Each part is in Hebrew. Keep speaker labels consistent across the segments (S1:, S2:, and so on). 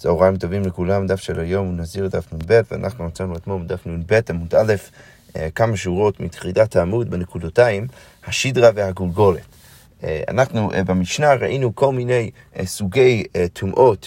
S1: צהריים טובים לכולם, דף של היום הוא נזיר דף נ"ב, ואנחנו מצאנו אתמול בדף נ"ב עמוד א', אה, כמה שורות מתחילת העמוד בנקודותיים, השדרה והגולגולת. אה, אנחנו אה, במשנה ראינו כל מיני סוגי טומאות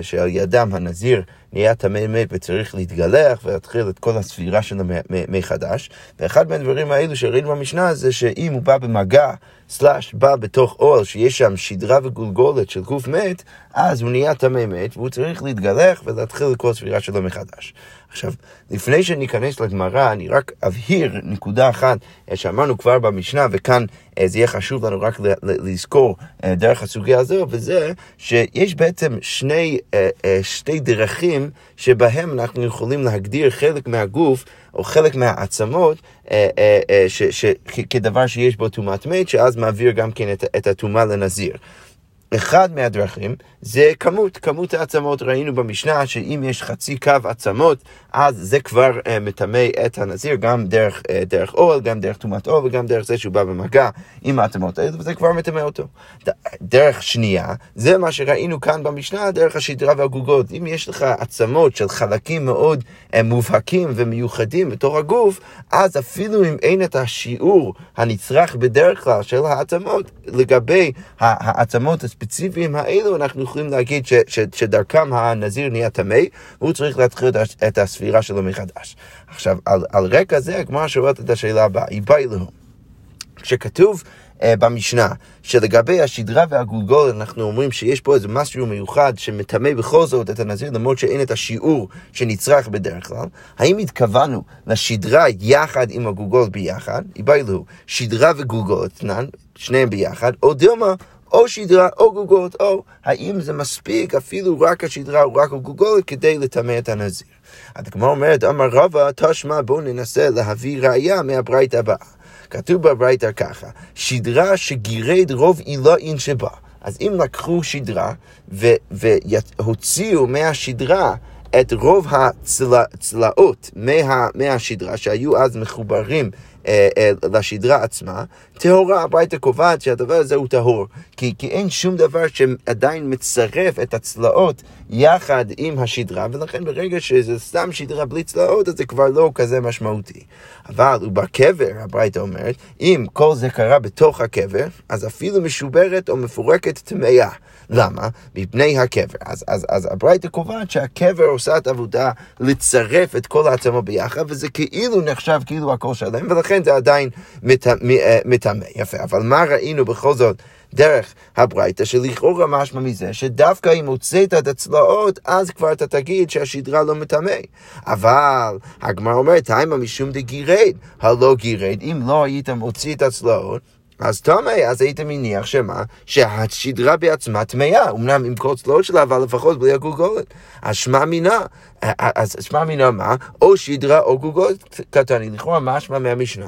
S1: שעל ידם הנזיר נהיה טמא מת וצריך להתגלח ולהתחיל את כל הספירה שלו מחדש. ואחד מהדברים האלו שראינו במשנה זה שאם הוא בא במגע, סלאש, בא בתוך אוהל שיש שם שדרה וגולגולת של גוף מת, אז הוא נהיה טמא מת והוא צריך להתגלח ולהתחיל את כל הספירה שלו מחדש. עכשיו, לפני שניכנס לגמרא, אני רק אבהיר נקודה אחת אה, שאמרנו כבר במשנה, וכאן אה, זה יהיה חשוב לנו רק לזכור אה, דרך הסוגיה הזו, וזה שיש בעצם שני, שתי דרכים שבהם אנחנו יכולים להגדיר חלק מהגוף או חלק מהעצמות כדבר שיש בו טומאת מת, שאז מעביר גם כן את הטומאה לנזיר. אחד מהדרכים זה כמות, כמות העצמות. ראינו במשנה שאם יש חצי קו עצמות, אז זה כבר uh, מטמא את הנזיר, גם דרך, uh, דרך אוהל, גם דרך טומאת אוהל וגם דרך זה שהוא בא במגע עם העצמות האלה, וזה כבר מטמא אותו. דרך שנייה, זה מה שראינו כאן במשנה, דרך השדרה והגוגות. אם יש לך עצמות של חלקים מאוד uh, מובהקים ומיוחדים בתוך הגוף, אז אפילו אם אין את השיעור הנצרך בדרך כלל של העצמות, לגבי העצמות הספציפיים האלו, אנחנו יכולים להגיד ש, ש, שדרכם הנזיר נהיה טמא, והוא צריך להתחיל את הספירה שלו מחדש. עכשיו, על, על רקע זה, הגמרא שואלת את השאלה הבאה, היא באה אלוהו. כשכתוב uh, במשנה שלגבי השדרה והגולגול אנחנו אומרים שיש פה איזה משהו מיוחד שמטמא בכל זאת את הנזיר למרות שאין את השיעור שנצרך בדרך כלל, האם התכוונו לשדרה יחד עם הגולגול ביחד, איבאילו, שדרה וגולגול אתנן, שניהם ביחד, או דילמה או שדרה או גולגולת, או האם זה מספיק אפילו רק השדרה או רק הגולגולת כדי לטמא את הנזיר. הגמרא אומרת, אמר רבא, תשמע בואו ננסה להביא ראייה מהברייתא הבאה. כתוב בברייתא ככה, שדרה שגירד רוב עילאין שבה. אז אם לקחו שדרה והוציאו מהשדרה את רוב הצלעות מה, מהשדרה שהיו אז מחוברים לשדרה עצמה, טהורה, הברייתא קובעת שהדבר הזה הוא טהור. כי, כי אין שום דבר שעדיין מצרף את הצלעות יחד עם השדרה, ולכן ברגע שזה סתם שדרה בלי צלעות, אז זה כבר לא כזה משמעותי. אבל בקבר, הברייתא אומרת, אם כל זה קרה בתוך הקבר, אז אפילו משוברת או מפורקת טמאה. למה? מפני הקבר. אז, אז, אז הברייתא קובעת שהקבר עושה את העבודה לצרף את כל העצמות ביחד, וזה כאילו נחשב כאילו הכל שלם, ולכן זה עדיין מטמא. יפה, אבל מה ראינו בכל זאת? דרך הברייתא, שלכאורה משמע מזה שדווקא אם הוצאת את הצלעות, אז כבר אתה תגיד שהשדרה לא מטמא. אבל הגמרא אומרת, היימה משום דגירד, הלא גירד, אם לא היית מוציא את הצלעות, אז תומא, אז היית מניח שמה? שהשדרה בעצמה טמאה, אמנם עם כל צלעות שלה, אבל לפחות בלי הגולגולת. אז שמע מינה, אז שמע מינה מה? או שדרה או גולגולת קטני. לכאורה משמע מהמשנה.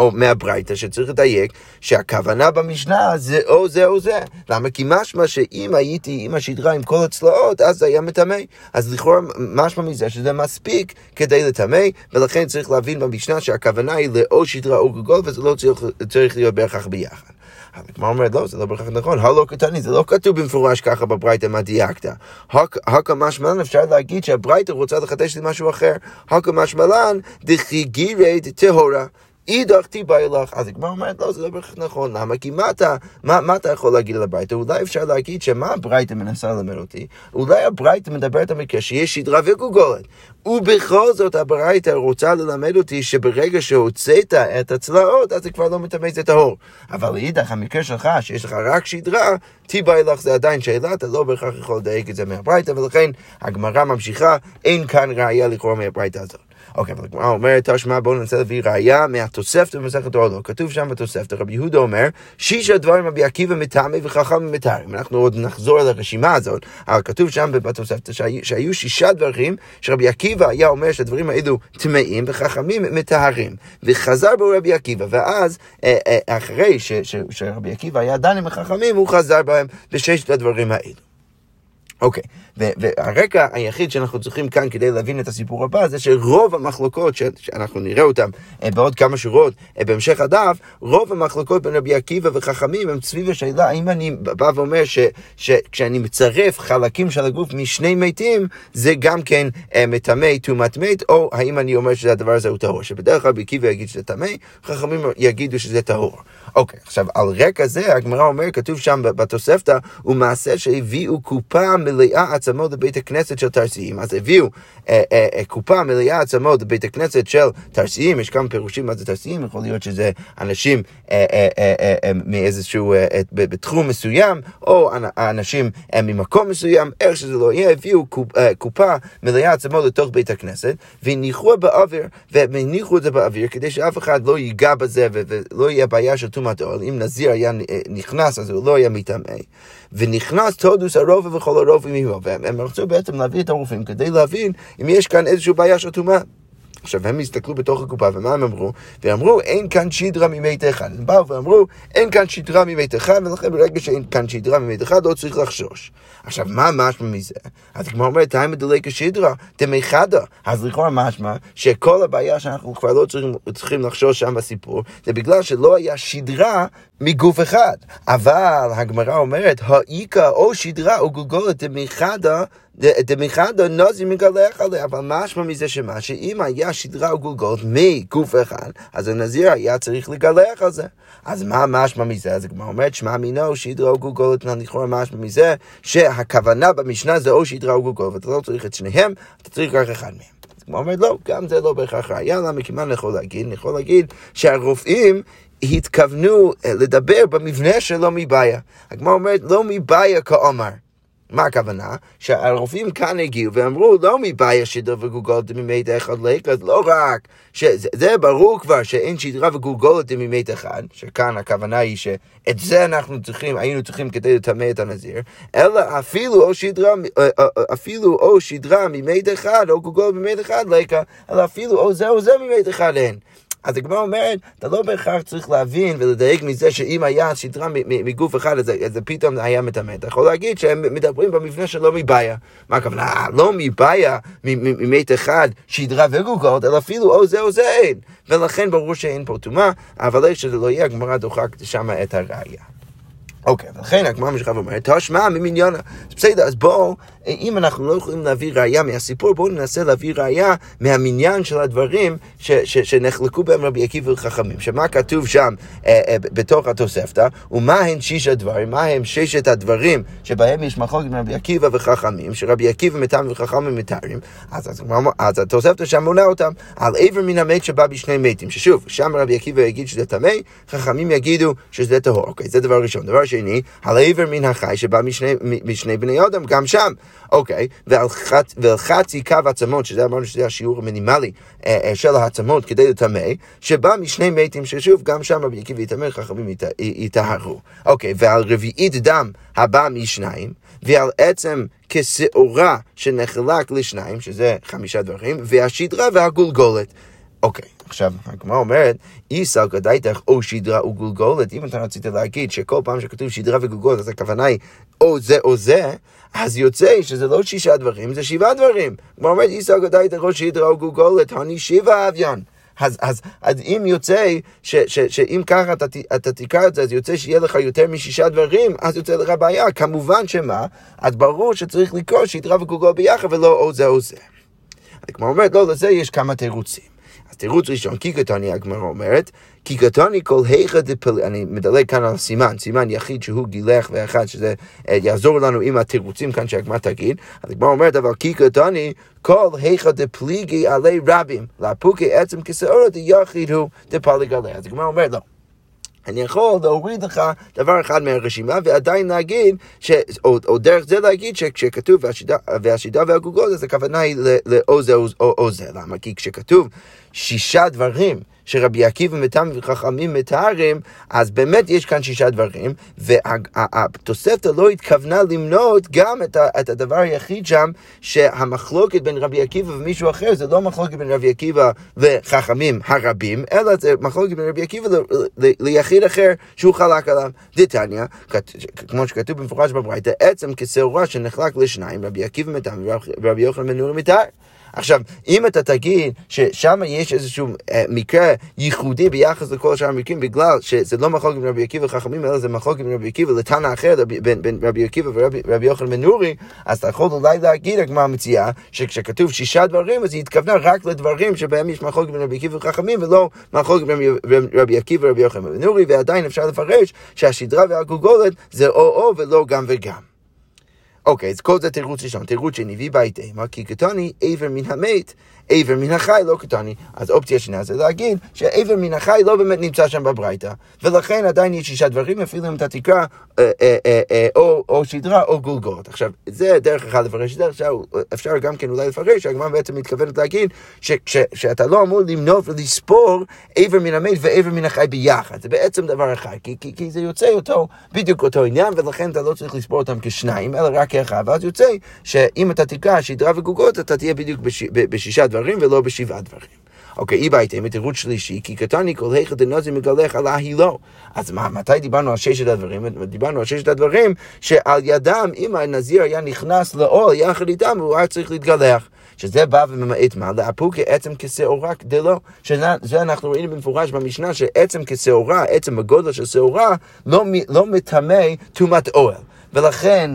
S1: או מהברייתא, שצריך לדייק שהכוונה במשנה זה או זה או זה. למה? כי משמע שאם הייתי עם השדרה עם כל הצלעות, אז זה היה מטמא. אז לכאורה משמע מזה שזה מספיק כדי לטמא, ולכן צריך להבין במשנה שהכוונה היא לאו שדרה או גגול, וזה לא צריך, צריך להיות בהכרח ביחד. הגמרא אומרת, לא, זה לא בהכרח נכון, הלא קטני, זה לא כתוב במפורש ככה בברייתא מה דייקת. הקא משמלן, אפשר להגיד שהברייתא רוצה לחדש לי משהו אחר. הקא משמלן, דכי גירד טהורה. אידך תיבא אלך. אז הגמרא אומרת, לא, זה לא בהכרח נכון. למה? כי מה אתה, מה, מה אתה יכול להגיד על הברייתא? אולי אפשר להגיד שמה הברייתא מנסה ללמד אותי? אולי הברייתא מדברת על מקרה שיש שדרה וגוגולת. ובכל זאת הברייתא רוצה ללמד אותי שברגע שהוצאת את הצלעות, אז זה כבר לא מטמא, זה טהור. אבל לאידך, המקרה שלך, שיש לך רק שדרה, תיבא אלך זה עדיין שאלה, אתה לא בהכרח יכול לדייק את זה מהברייתא, ולכן הגמרא ממשיכה, אין כאן ראייה לקרוא מהברייתא הזאת. אוקיי, אבל הגמרא אומרת, תשמע, בואו ננסה להביא ראייה מהתוספתא במסכת אורלו. כתוב שם בתוספתא, רבי יהודה אומר, שישה דברים רבי עקיבא מטעמי וחכם מטהרים. אנחנו עוד נחזור על הרשימה הזאת, אבל כתוב שם בתוספתא שהיו, שישה דברים שרבי עקיבא היה אומר שהדברים האלו טמאים וחכמים מטהרים. וחזר בו רבי עקיבא, ואז אה, אה, אחרי שרבי עקיבא היה דן עם החכמים, הוא חזר בהם בששת הדברים האלו. אוקיי, והרקע היחיד שאנחנו צריכים כאן כדי להבין את הסיפור הבא זה שרוב המחלוקות שאנחנו נראה אותן אה, בעוד כמה שורות אה, בהמשך הדף, רוב המחלוקות בין רבי עקיבא וחכמים הם סביב השאלה האם אני בא ואומר שכשאני מצרף חלקים של הגוף משני מתים זה גם כן אה, מטמא טומאת מת או האם אני אומר שהדבר הזה הוא טהור, שבדרך כלל רבי עקיבא יגיד שזה טמא, חכמים יגידו שזה טהור. אוקיי, עכשיו על רקע זה הגמרא אומר, כתוב שם בתוספתא, הוא מעשה שהביאו קופה מלאה עצמות לבית הכנסת של תרסיים. אז הביאו אה, אה, אה, קופה מלאה עצמות לבית הכנסת של תרסיים, יש כמה פירושים מה זה תרסיים, יכול להיות שזה אנשים אה, אה, אה, אה, אה, מאיזשהו, אה, אה, בתחום מסוים, או אנשים אה, ממקום מסוים, איך שזה לא יהיה, הביאו קופ, אה, קופה מלאה עצמות לתוך בית הכנסת, והניחו באוויר, והם הניחו את זה באוויר כדי שאף אחד לא ייגע בזה ולא יהיה בעיה של טומאת אוהל. אם נזיר היה נכנס אז הוא לא היה מטמא. ונכנס תודוס הרופא וכל הרופאים עמו. והם רצו בעצם להביא את הרופאים כדי להבין אם יש כאן איזושהי בעיה של טומאה. עכשיו, הם הסתכלו בתוך הקופה, ומה הם אמרו? ואמרו, אין כאן שדרה ממת אחד. הם באו ואמרו, אין כאן שדרה ממת אחד, ולכן ברגע שאין כאן שדרה ממת אחד, לא צריך לחשוש. עכשיו, מה משמע מזה? אז כמו אומרת, תאי מדלק השדרה, דמי חדה. אז לכאורה משמע שכל הבעיה שאנחנו כבר לא צריכים, צריכים לחשוש שם בסיפור, זה בגלל שלא היה שדרה מגוף אחד. אבל הגמרא אומרת, האיכה או שדרה או גולגולת דמי חדה דמחדו נוזי מגלח עליה, אבל משמע מזה שמה, שאם היה שדרה או גולגולת מגוף אחד, אז הנזיר היה צריך לגלח על זה. אז מה משמע מזה? אז הגמרא אומרת, שמע מינו שדרה או גולגולת, לכאורה משמע מזה שהכוונה במשנה זה או שדרה או גולגולת, ואתה לא צריך את שניהם, אתה צריך רק אחד מהם. הגמרא אומרת, לא, גם זה לא בהכרח ראייה, למה? מה אני יכול להגיד? אני יכול להגיד שהרופאים התכוונו לדבר במבנה שלו מבעיה. הגמרא אומרת, לא מבעיה כעומר. מה הכוונה? שהרופאים כאן הגיעו ואמרו, לא מבעיה שדרה וגולגולת ממת אחד אז לא רק, שזה ברור כבר שאין שדרה וגולגולת ממת אחד, שכאן הכוונה היא שאת זה אנחנו צריכים, היינו צריכים כדי לטמא את הנזיר, אלא אפילו או שדרה, אה, אה, אה, אפילו או שדרה ממת אחד, או גולגולת ממת אחד לקה, אלא אפילו או זה או זה ממת אחד אין. אז הגמרא אומרת, אתה לא בהכרח צריך להבין ולדייק מזה שאם היה סדרה מגוף אחד, אז זה פתאום היה מטמא. אתה יכול להגיד שהם מדברים במבנה שלא מבעיה. מה הכוונה? לא מבעיה, ממת אחד, שדרה וגוגות, אלא אפילו או זה או זה אין. ולכן ברור שאין פה טומאה, אבל איך שזה לא יהיה, הגמרא דוחה שם את הראייה. אוקיי, ולכן הגמרא משכב אומרת, תשמע ממניונה. בסדר, אז בואו, אם אנחנו לא יכולים להביא ראייה מהסיפור, בואו ננסה להביא ראייה מהמניין של הדברים ש, ש, שנחלקו בהם רבי עקיבא וחכמים. שמה כתוב שם אה, אה, בתוך התוספתא, ומה הן שיש הדברים, מה הם ששת הדברים שבהם יש מחלוקת רבי עקיבא וחכמים, שרבי עקיבא מטעם וחכמים מתארים, אז, אז, אז התוספתא שם מונה אותם על עבר מן המת שבא בשני מתים, ששוב, שם רבי עקיבא יגיד שזה טמא, חכמים יגידו שזה טהור. אוקיי, זה דבר ראשון. דבר שני, על עבר מן החי שבא משני, משני בני אדם, גם שם. אוקיי, ועל, ועל חצי קו עצמות, שזה אמרנו שזה השיעור המינימלי אה, אה, של העצמות כדי לטמא, שבא משני מתים, ששוב, גם שם רבי עקיבא יטמא, חכמים יטהרו. אוקיי, ועל רביעית דם הבא משניים, ועל עצם כשעורה שנחלק לשניים, שזה חמישה דברים, והשדרה והגולגולת. אוקיי, עכשיו, הגמרא אומרת, איסל גדייתך או שדרה וגולגולת, אם אתה רצית להגיד שכל פעם שכתוב שדרה וגולגולת, אז הכוונה היא או זה או זה, אז יוצא שזה לא שישה דברים, זה שבעה דברים. הגמרא אומרת, איסל גדייתך או שדרה וגולגולת, הני שבעה אביון. אז, אז, אז אם יוצא, ש, ש, שאם ככה אתה, אתה תקרא את זה, אז יוצא שיהיה לך יותר משישה דברים, אז יוצא לך בעיה. כמובן שמה? אז ברור שצריך לקרוא שדרה וגולגול ביחד ולא או זה או זה. כמו אומרת, לא, לזה יש כמה תירוצים. תירוץ ראשון, כי קטני הגמרא אומרת, כי קטני כל היכא דפל... אני מדלג כאן על סימן, סימן יחיד שהוא גילח ואחד, שזה אה, יעזור לנו עם התירוצים כאן שהגמרא תגיד. אז הגמרא אומרת, אבל כי קטני כל היכא דפליגי עלי רבים, לאפוקי עצם כסאורת יחיד הוא דפליג עליה. אז הגמרא אומרת, לא. אני יכול להוריד לך דבר אחד מהרשימה ועדיין להגיד, ש, או, או דרך זה להגיד שכשכתוב והשידה, והשידה והגוגות אז הכוונה היא לאו זה או, או, או זה. למה? כי כשכתוב שישה דברים שרבי עקיבא מתם וחכמים מתארים, אז באמת יש כאן שישה דברים, והתוספתא לא התכוונה למנות גם את, ה, את הדבר היחיד שם, שהמחלוקת בין רבי עקיבא ומישהו אחר, זה לא מחלוקת בין רבי עקיבא וחכמים הרבים, אלא זה מחלוקת בין רבי עקיבא ליחיד אחר שהוא חלק עליו. דתניא, כמו שכתוב במפורש בברייתא, עצם כשעורה שנחלק לשניים, רבי עקיבא מתם ורבי יוחנן בן נורי. עכשיו, אם אתה תגיד ששם יש איזשהו אה, מקרה ייחודי ביחס לכל שאר המקרים, בגלל שזה לא מחלוקת בין רבי עקיבא וחכמים, אלא זה מחלוקת בין רבי עקיבא לתנא אחר, בין, בין רבי עקיבא ורבי יוחנן בן נורי, אז אתה יכול אולי להגיד, הגמרא מציעה, שכשכתוב שישה דברים, אז היא התכוונה רק לדברים שבהם יש מחלוקת בין רבי עקיבא וחכמים, ולא מחלוקת בין רבי עקיבא ורבי יוחנן בן נורי, ועדיין אפשר לפרש שהשדרה והגולגולת זה או-או ולא גם וגם. אוקיי, אז כל זה תירוץ ראשון. תירוץ שני, ויבית אימה, כי קטני עבר מן המת, עבר מן החי לא קטני. אז אופציה שנייה זה להגיד שעבר מן החי לא באמת נמצא שם בברייתא, ולכן עדיין יש שישה דברים, אפילו אם אתה תקרא או, או שדרה או גולגולת. עכשיו, זה דרך אחת לפרש את זה, עכשיו אפשר גם כן אולי לפרש, הגמרא בעצם מתכוונת להגיד שאתה לא אמור למנות ולספור עבר מן המת ועבר מן החי ביחד. זה בעצם דבר אחד, כי, כי, כי זה יוצא אותו, בדיוק אותו עניין, ולכן אתה לא צריך לספור אותם כשניים, אלא רק כאחד, ואז יוצא שאם אתה תקרא שדרה וגוגות, אתה תהיה בדיוק בש, בשישה דברים ולא בשבעה דברים. אוקיי, אי בהייתם, תירוץ שלישי, כי קטני כל היכא דנוזי מגלח על ההילו. אז מה, מתי דיברנו על ששת הדברים? דיברנו על ששת הדברים שעל ידם, אם הנזיר היה נכנס לאוהל יחד איתם, הוא היה צריך להתגלח. שזה בא וממעט מה? לאפו כעצם כשעורה דלא. שזה אנחנו ראינו במפורש במשנה, שעצם כשעורה, עצם הגודל של שעורה, לא, לא מטמא טומאת אוהל. ולכן...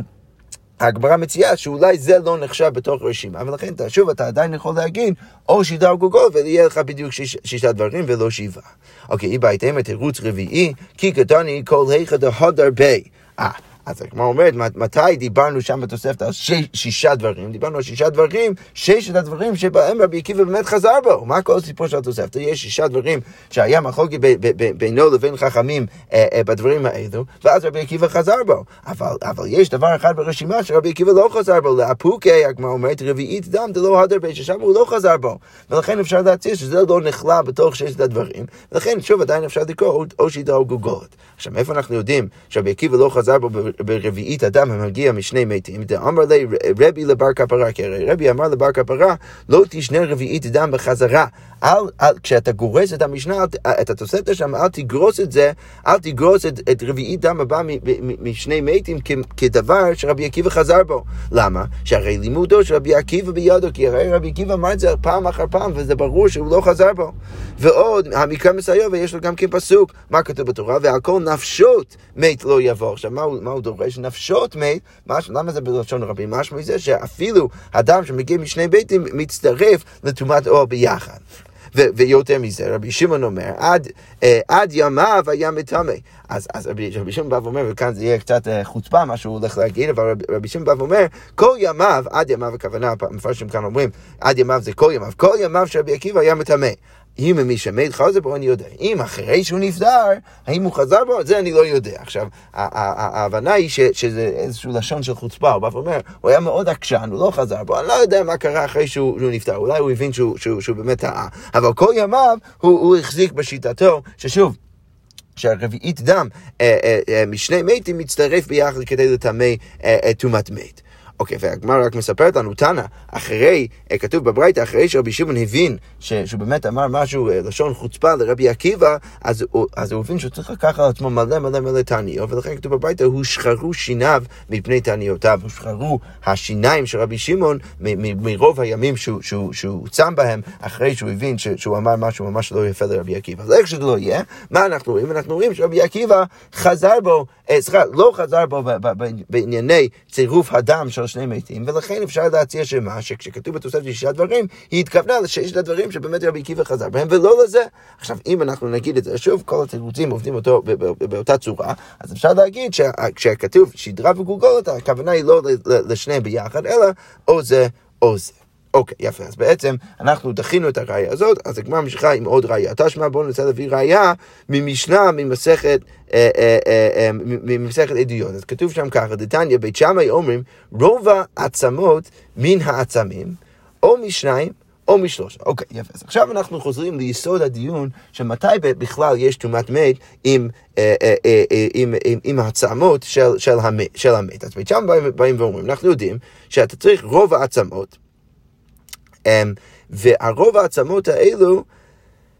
S1: הגמרא מציעה שאולי זה לא נחשב בתוך רשימה, ולכן אתה, שוב אתה עדיין יכול להגיד או שידה או ויהיה לך בדיוק שיש, שישה דברים ולא שבעה. אוקיי, אי בהתאם תירוץ רביעי, כי קטני כל היכא דהודר בי. אה, אז הגמרא אומרת, מתי דיברנו שם בתוספת על שש, שישה דברים? דיברנו על שישה דברים, ששת הדברים שבהם רבי עקיבא באמת חזר בו. מה כל הסיפור של התוספת? יש שישה דברים שהיה מחלוקת בינו לבין חכמים אה, אה, בדברים האלו, ואז רבי עקיבא חזר בו. אבל, אבל יש דבר אחד ברשימה שרבי עקיבא לא חזר בו, לאפוקי, הגמרא אומרת, רביעית דם דלא הדר בי, ששם הוא לא חזר בו. ולכן אפשר להציע שזה לא נכלל בתוך ששת הדברים, ולכן שוב עדיין אפשר לקרוא או שידה או גוגולת. עכשיו, מאיפה אנחנו יודעים שרבי עקיבא לא חזר בו ברביעית אדם המגיע משני מתים, דאמר לי רבי לבר כפרה, כי הרי רבי אמר לבר כפרה, לא תשנה רביעית אדם בחזרה. אל, אל, כשאתה גורס את המשנה, את התוספת שם, אל תגרוס את זה, אל תגרוס את, את רביעית דם הבא משני מתים כדבר שרבי עקיבא חזר בו. למה? שהרי לימודו של רבי עקיבא בידו, כי הרי רבי עקיבא אמר את זה פעם אחר פעם, וזה ברור שהוא לא חזר בו. ועוד, המקרא מסייע ויש לו גם כן פסוק, מה כתוב בתורה? ועל כל נפשות מת לא יבוא. עכשיו, מה הוא, מה הוא דורש? נפשות מת, מש, למה זה בלשון רבים? משמע זה שאפילו אדם שמגיע משני ביתים מצטרף לטומאת אור ביחד. ויותר מזה, רבי שמעון אומר, עד, אה, עד ימיו היה מטמא. אז, אז רבי, רבי שמעון בא ואומר, וכאן זה יהיה קצת אה, חוצפה מה שהוא הולך להגיד, אבל רבי, רבי שמעון בא ואומר, כל ימיו, עד ימיו הכוונה, המפרשים כאן אומרים, עד ימיו זה כל ימיו, כל ימיו של רבי עקיבא היה מטמא. אם מי שמת חזר בו, אני יודע. אם אחרי שהוא נפטר, האם הוא חזר בו? זה אני לא יודע. עכשיו, ההבנה היא ש, שזה איזשהו לשון של חוצפה, הוא בא ואומר, הוא היה מאוד עקשן, הוא לא חזר בו, אני לא יודע מה קרה אחרי שהוא, שהוא נפטר, אולי הוא הבין שהוא, שהוא, שהוא באמת טעה, אבל כל ימיו הוא, הוא החזיק בשיטתו, ששוב, שהרביעית דם אה, אה, אה, משני מתים מצטרף ביחד כדי לטמא טומאת מת. אוקיי, והגמרא רק מספרת לנו, תנא, אחרי, אה, כתוב בברייתא, אחרי שרבי שמעון הבין ש, שהוא באמת אמר משהו, אה, לשון חוצפה לרבי עקיבא, אז, אז הוא הבין שהוא צריך לקחת על עצמו מלא מלא מלא תעניות, ולכן כתוב בברייתא, הושחרו שיניו מפני תעניותיו, הושחרו השיניים של רבי שמעון מרוב הימים שהוא, שהוא, שהוא צם בהם, אחרי שהוא הבין ש, שהוא אמר משהו ממש לא יפה לרבי עקיבא. אז איך שזה לא יהיה, מה אנחנו רואים? אנחנו רואים שרבי עקיבא חזר בו, אה, סליחה, לא חזר בו בענייני צירוף הדם של שני מתים, ולכן אפשר להציע שמה, שכשכתוב בתוספת שישה דברים, היא התכוונה לששת הדברים שבאמת רבי עקיבא חזר בהם, ולא לזה. עכשיו, אם אנחנו נגיד את זה שוב, כל התירוצים עובדים אותו באותה צורה, אז אפשר להגיד שכשכתוב שדרה וגולגולת, הכוונה היא לא לשניהם ביחד, אלא או זה או זה. אוקיי, יפה. אז בעצם אנחנו דחינו את הראייה הזאת, אז הגמרא ממשיכה עם עוד ראייה. תשמע, בואו ננסה להביא ראייה ממשנה, ממסכת, אה, אה, אה, ממסכת עדויות. אז כתוב שם ככה, דתניא, בית שמאי אומרים, רוב העצמות מן העצמים, או משניים או משלושה. אוקיי, יפה. אז עכשיו אנחנו חוזרים ליסוד הדיון שמתי בכלל יש טומאת מת עם, אה, אה, אה, עם, עם, עם העצמות של, של, המת, של המת. אז בית שם באים, ואומרים, אנחנו יודעים שאתה צריך רוב העצמות, והרוב העצמות האלו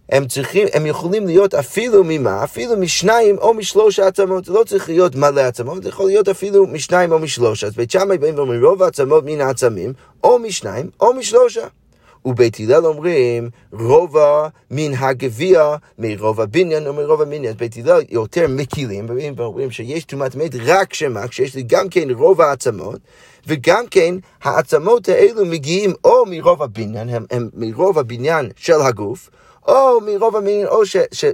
S1: הם צריכים, הם יכולים להיות אפילו ממה? אפילו משניים או משלוש העצמות. זה לא צריך להיות מלא עצמות, זה יכול להיות אפילו משניים או משלוש. אז בית שמאי באים ואומרים רוב העצמות מן העצמים, או משניים או משלושה. ובית הלל אומרים רובע מן הגביע מרוב הבניין או מרוב המניין. אז בית הלל יותר מקילים, ואומרים שיש טומאת מת רק שמה, כשיש לי גם כן רוב העצמות, וגם כן העצמות האלו מגיעים או מרוב הבניין, הם, הם מרוב הבניין של הגוף, או מרוב המין, או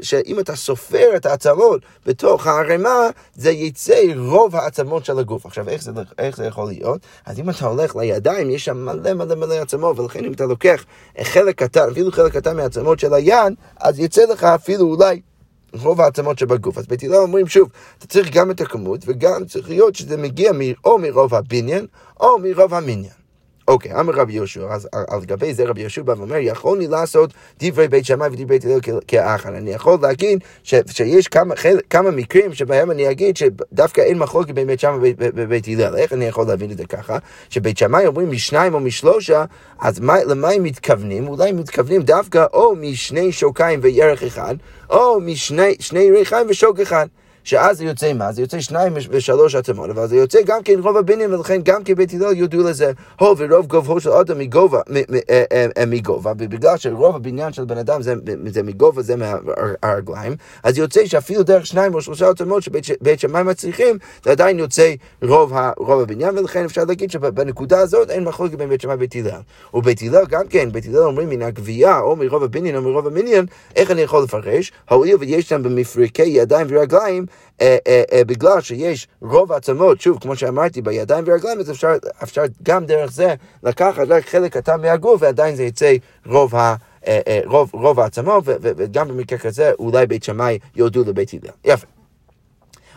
S1: שאם אתה סופר את העצמות בתוך הערימה, זה יצא רוב העצמות של הגוף. עכשיו, איך זה, איך זה יכול להיות? אז אם אתה הולך לידיים, יש שם מלא מלא מלא עצמות, ולכן אם אתה לוקח חלק קטן, אפילו חלק קטן מהעצמות של היד, אז יצא לך אפילו אולי... רוב העצמות שבגוף. אז בית הלל אומרים שוב, אתה צריך גם את הכמות וגם צריך להיות שזה מגיע או מרוב הבניין או מרוב המניין. אוקיי, אמר רבי יהושע, אז על גבי זה רבי יהושע בא ואומר, יכולני לעשות דברי בית שמאי ודברי בית הלל כאחד. אני יכול להגיד ש, שיש כמה, כמה מקרים שבהם אני אגיד שדווקא אין מחלוקת בין בית שמאי ובית הלל. איך אני יכול להבין את זה ככה? שבית שמאי אומרים משניים או משלושה, אז מה, למה הם מתכוונים? אולי הם מתכוונים דווקא או משני שוקיים וירך אחד, או משני ריחיים ושוק אחד. שאז זה יוצא מה? זה יוצא שניים ושלוש עצמות, אבל זה יוצא גם כן רוב הבניין, ולכן גם כבית הלל יודו לזה, הו ורוב גובהו של אדם מגובה, אה, אה, אה, מגובה, ובגלל שרוב הבניין של בן אדם זה, זה מגובה, זה מהרגליים, אז יוצא שאפילו דרך שניים או שלושה עצמות שבית שמאי מצליחים, זה עדיין יוצא רוב, רוב הבניין, ולכן אפשר להגיד שבנקודה הזאת אין מחלוקת בין בית שמאי ובית הלל. ובית הלל גם כן, בית הלל אומרים מן הגבייה, או מרוב הבניין או מרוב המניין, איך אני יכול לפרש? הואיל ויש שם במפרקי ידיים ורגליים, אה, אה, אה, בגלל שיש רוב העצמות, שוב, כמו שאמרתי, בידיים ורגליים, אז אפשר, אפשר גם דרך זה לקחת רק חלק קטן מהגוף, ועדיין זה יצא רוב ה... רוב, רוב העצמות, וגם במקרה כזה אולי בית שמאי יודו לבית הלל. יפה.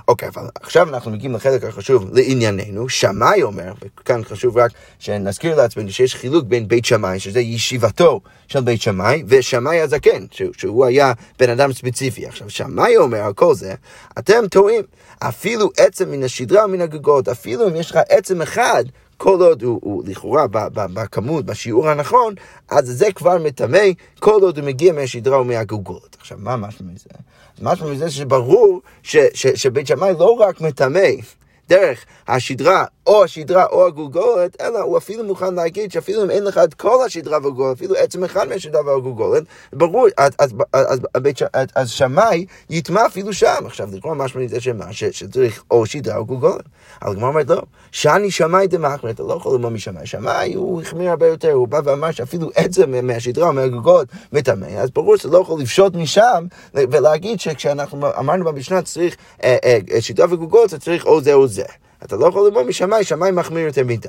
S1: אוקיי, אבל עכשיו אנחנו מגיעים לחלק החשוב לענייננו. שמאי אומר, וכאן חשוב רק שנזכיר לעצמנו שיש חילוק בין בית שמאי, שזה ישיבתו של בית שמאי, ושמאי הזקן, שהוא היה בן אדם ספציפי. עכשיו, שמאי אומר על כל זה, אתם טועים. אפילו עצם מן השדרה ומן הגגות, אפילו אם יש לך עצם אחד, כל עוד הוא, הוא לכאורה בכמות, בשיעור הנכון, אז זה כבר מטמא, כל עוד הוא מגיע מהשדרה ומהגוגות. עכשיו, מה משהו מזה? משהו מזה שברור ש, ש, שבית שמאי לא רק מטמא דרך השדרה או השדרה או הגולגולת, אלא הוא אפילו מוכן להגיד שאפילו אם אין לך את כל השדרה והגולגולת, אפילו עצם אחד מהשדרה והגולגולת, ברור, אז, אז, אז, אז, אז שמאי יטמע אפילו שם. עכשיו, לקרוא משהו מזה שמה, שצריך או שדרה או גולגולת. אבל הגמרא אומרת לא, שאני שמאי דמחמר, אתה לא יכול ללמוד משמאי. שמאי הוא החמיר הרבה יותר, הוא בא ואמר שאפילו עצם מהשדרה או מהגולגולת מטמא, אז ברור שאתה לא יכול לפשוט משם ולהגיד שכשאנחנו אמרנו במשנה צריך אה, אה, שדרה וגולגולת, אתה צריך או זה או זה. אתה לא יכול ללמוד משמיים, שמיים מחמיר יותר מדי.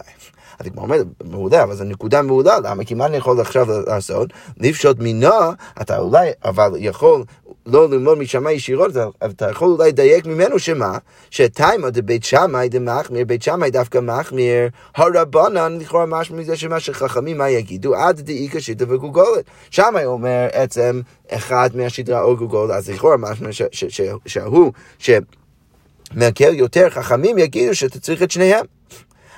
S1: אז כמו אומרת, מעולה, אבל זו נקודה מעולה, למה? כי מה אני יכול עכשיו לעשות? לפשוט מינה, אתה אולי, אבל יכול לא ללמוד משמאי ישירות, אתה יכול אולי לדייק ממנו שמה? שתימא דבית שמאי דמחמיר, בית שמאי דווקא מחמיר, הרבנן לכאורה משהו מזה שמה שחכמים מה יגידו, עד דאיכא שיטה וגוגולת. שמאי אומר עצם אחד מהשדרה או גוגולת, אז לכאורה משהו שההוא, ש... מקל יותר, חכמים יגידו שאתה צריך את שניהם.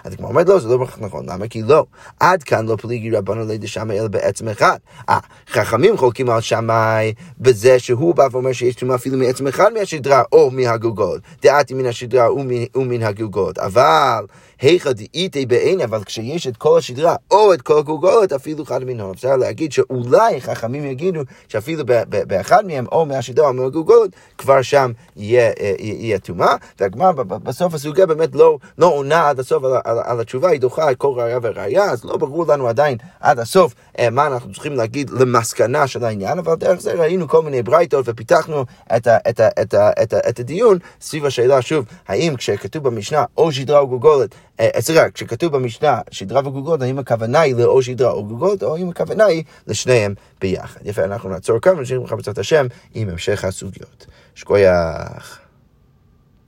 S1: אז כמו אומרת לא, זה לא בהכרח נכון, למה? כי לא, עד כאן לא פליגי רבנו לידי שמאי אלא בעצם אחד. אה, חכמים חולקים על שמאי בזה שהוא בא ואומר שיש תרומה אפילו מעצם אחד מהשדרה או מהגולגולת. דעתי מן השדרה ומן הגולגולת. אבל היכא דאיתי בעיני, אבל כשיש את כל השדרה או את כל הגולגולת, אפילו אחד מנהור. אפשר להגיד שאולי חכמים יגידו שאפילו באחד מהם, או מהשדרה או מהגולגולת, כבר שם יהיה טומאה. והגמרא בסוף הסוגיה באמת לא, לא עונה עד הסוף על, על, על התשובה, היא דוחה את כל ראייה וראייה, אז לא ברור לנו עדיין עד הסוף אה, מה אנחנו צריכים להגיד למסקנה של העניין, אבל דרך זה ראינו כל מיני ברייתות ופיתחנו את, ה, את, ה, את, ה, את, ה, את הדיון סביב השאלה, שוב, האם כשכתוב במשנה או שדרה או גולגולת, אה, סליחה, כשכתוב במשנה שדרה וגולגולת, האם הכוונה היא לאו שדרה או גולגולת, או האם הכוונה היא לשניהם ביחד. יפה, אנחנו נעצור כאן ונשאיר לך בעזרת השם עם המשך הסוגיות. שכוייח.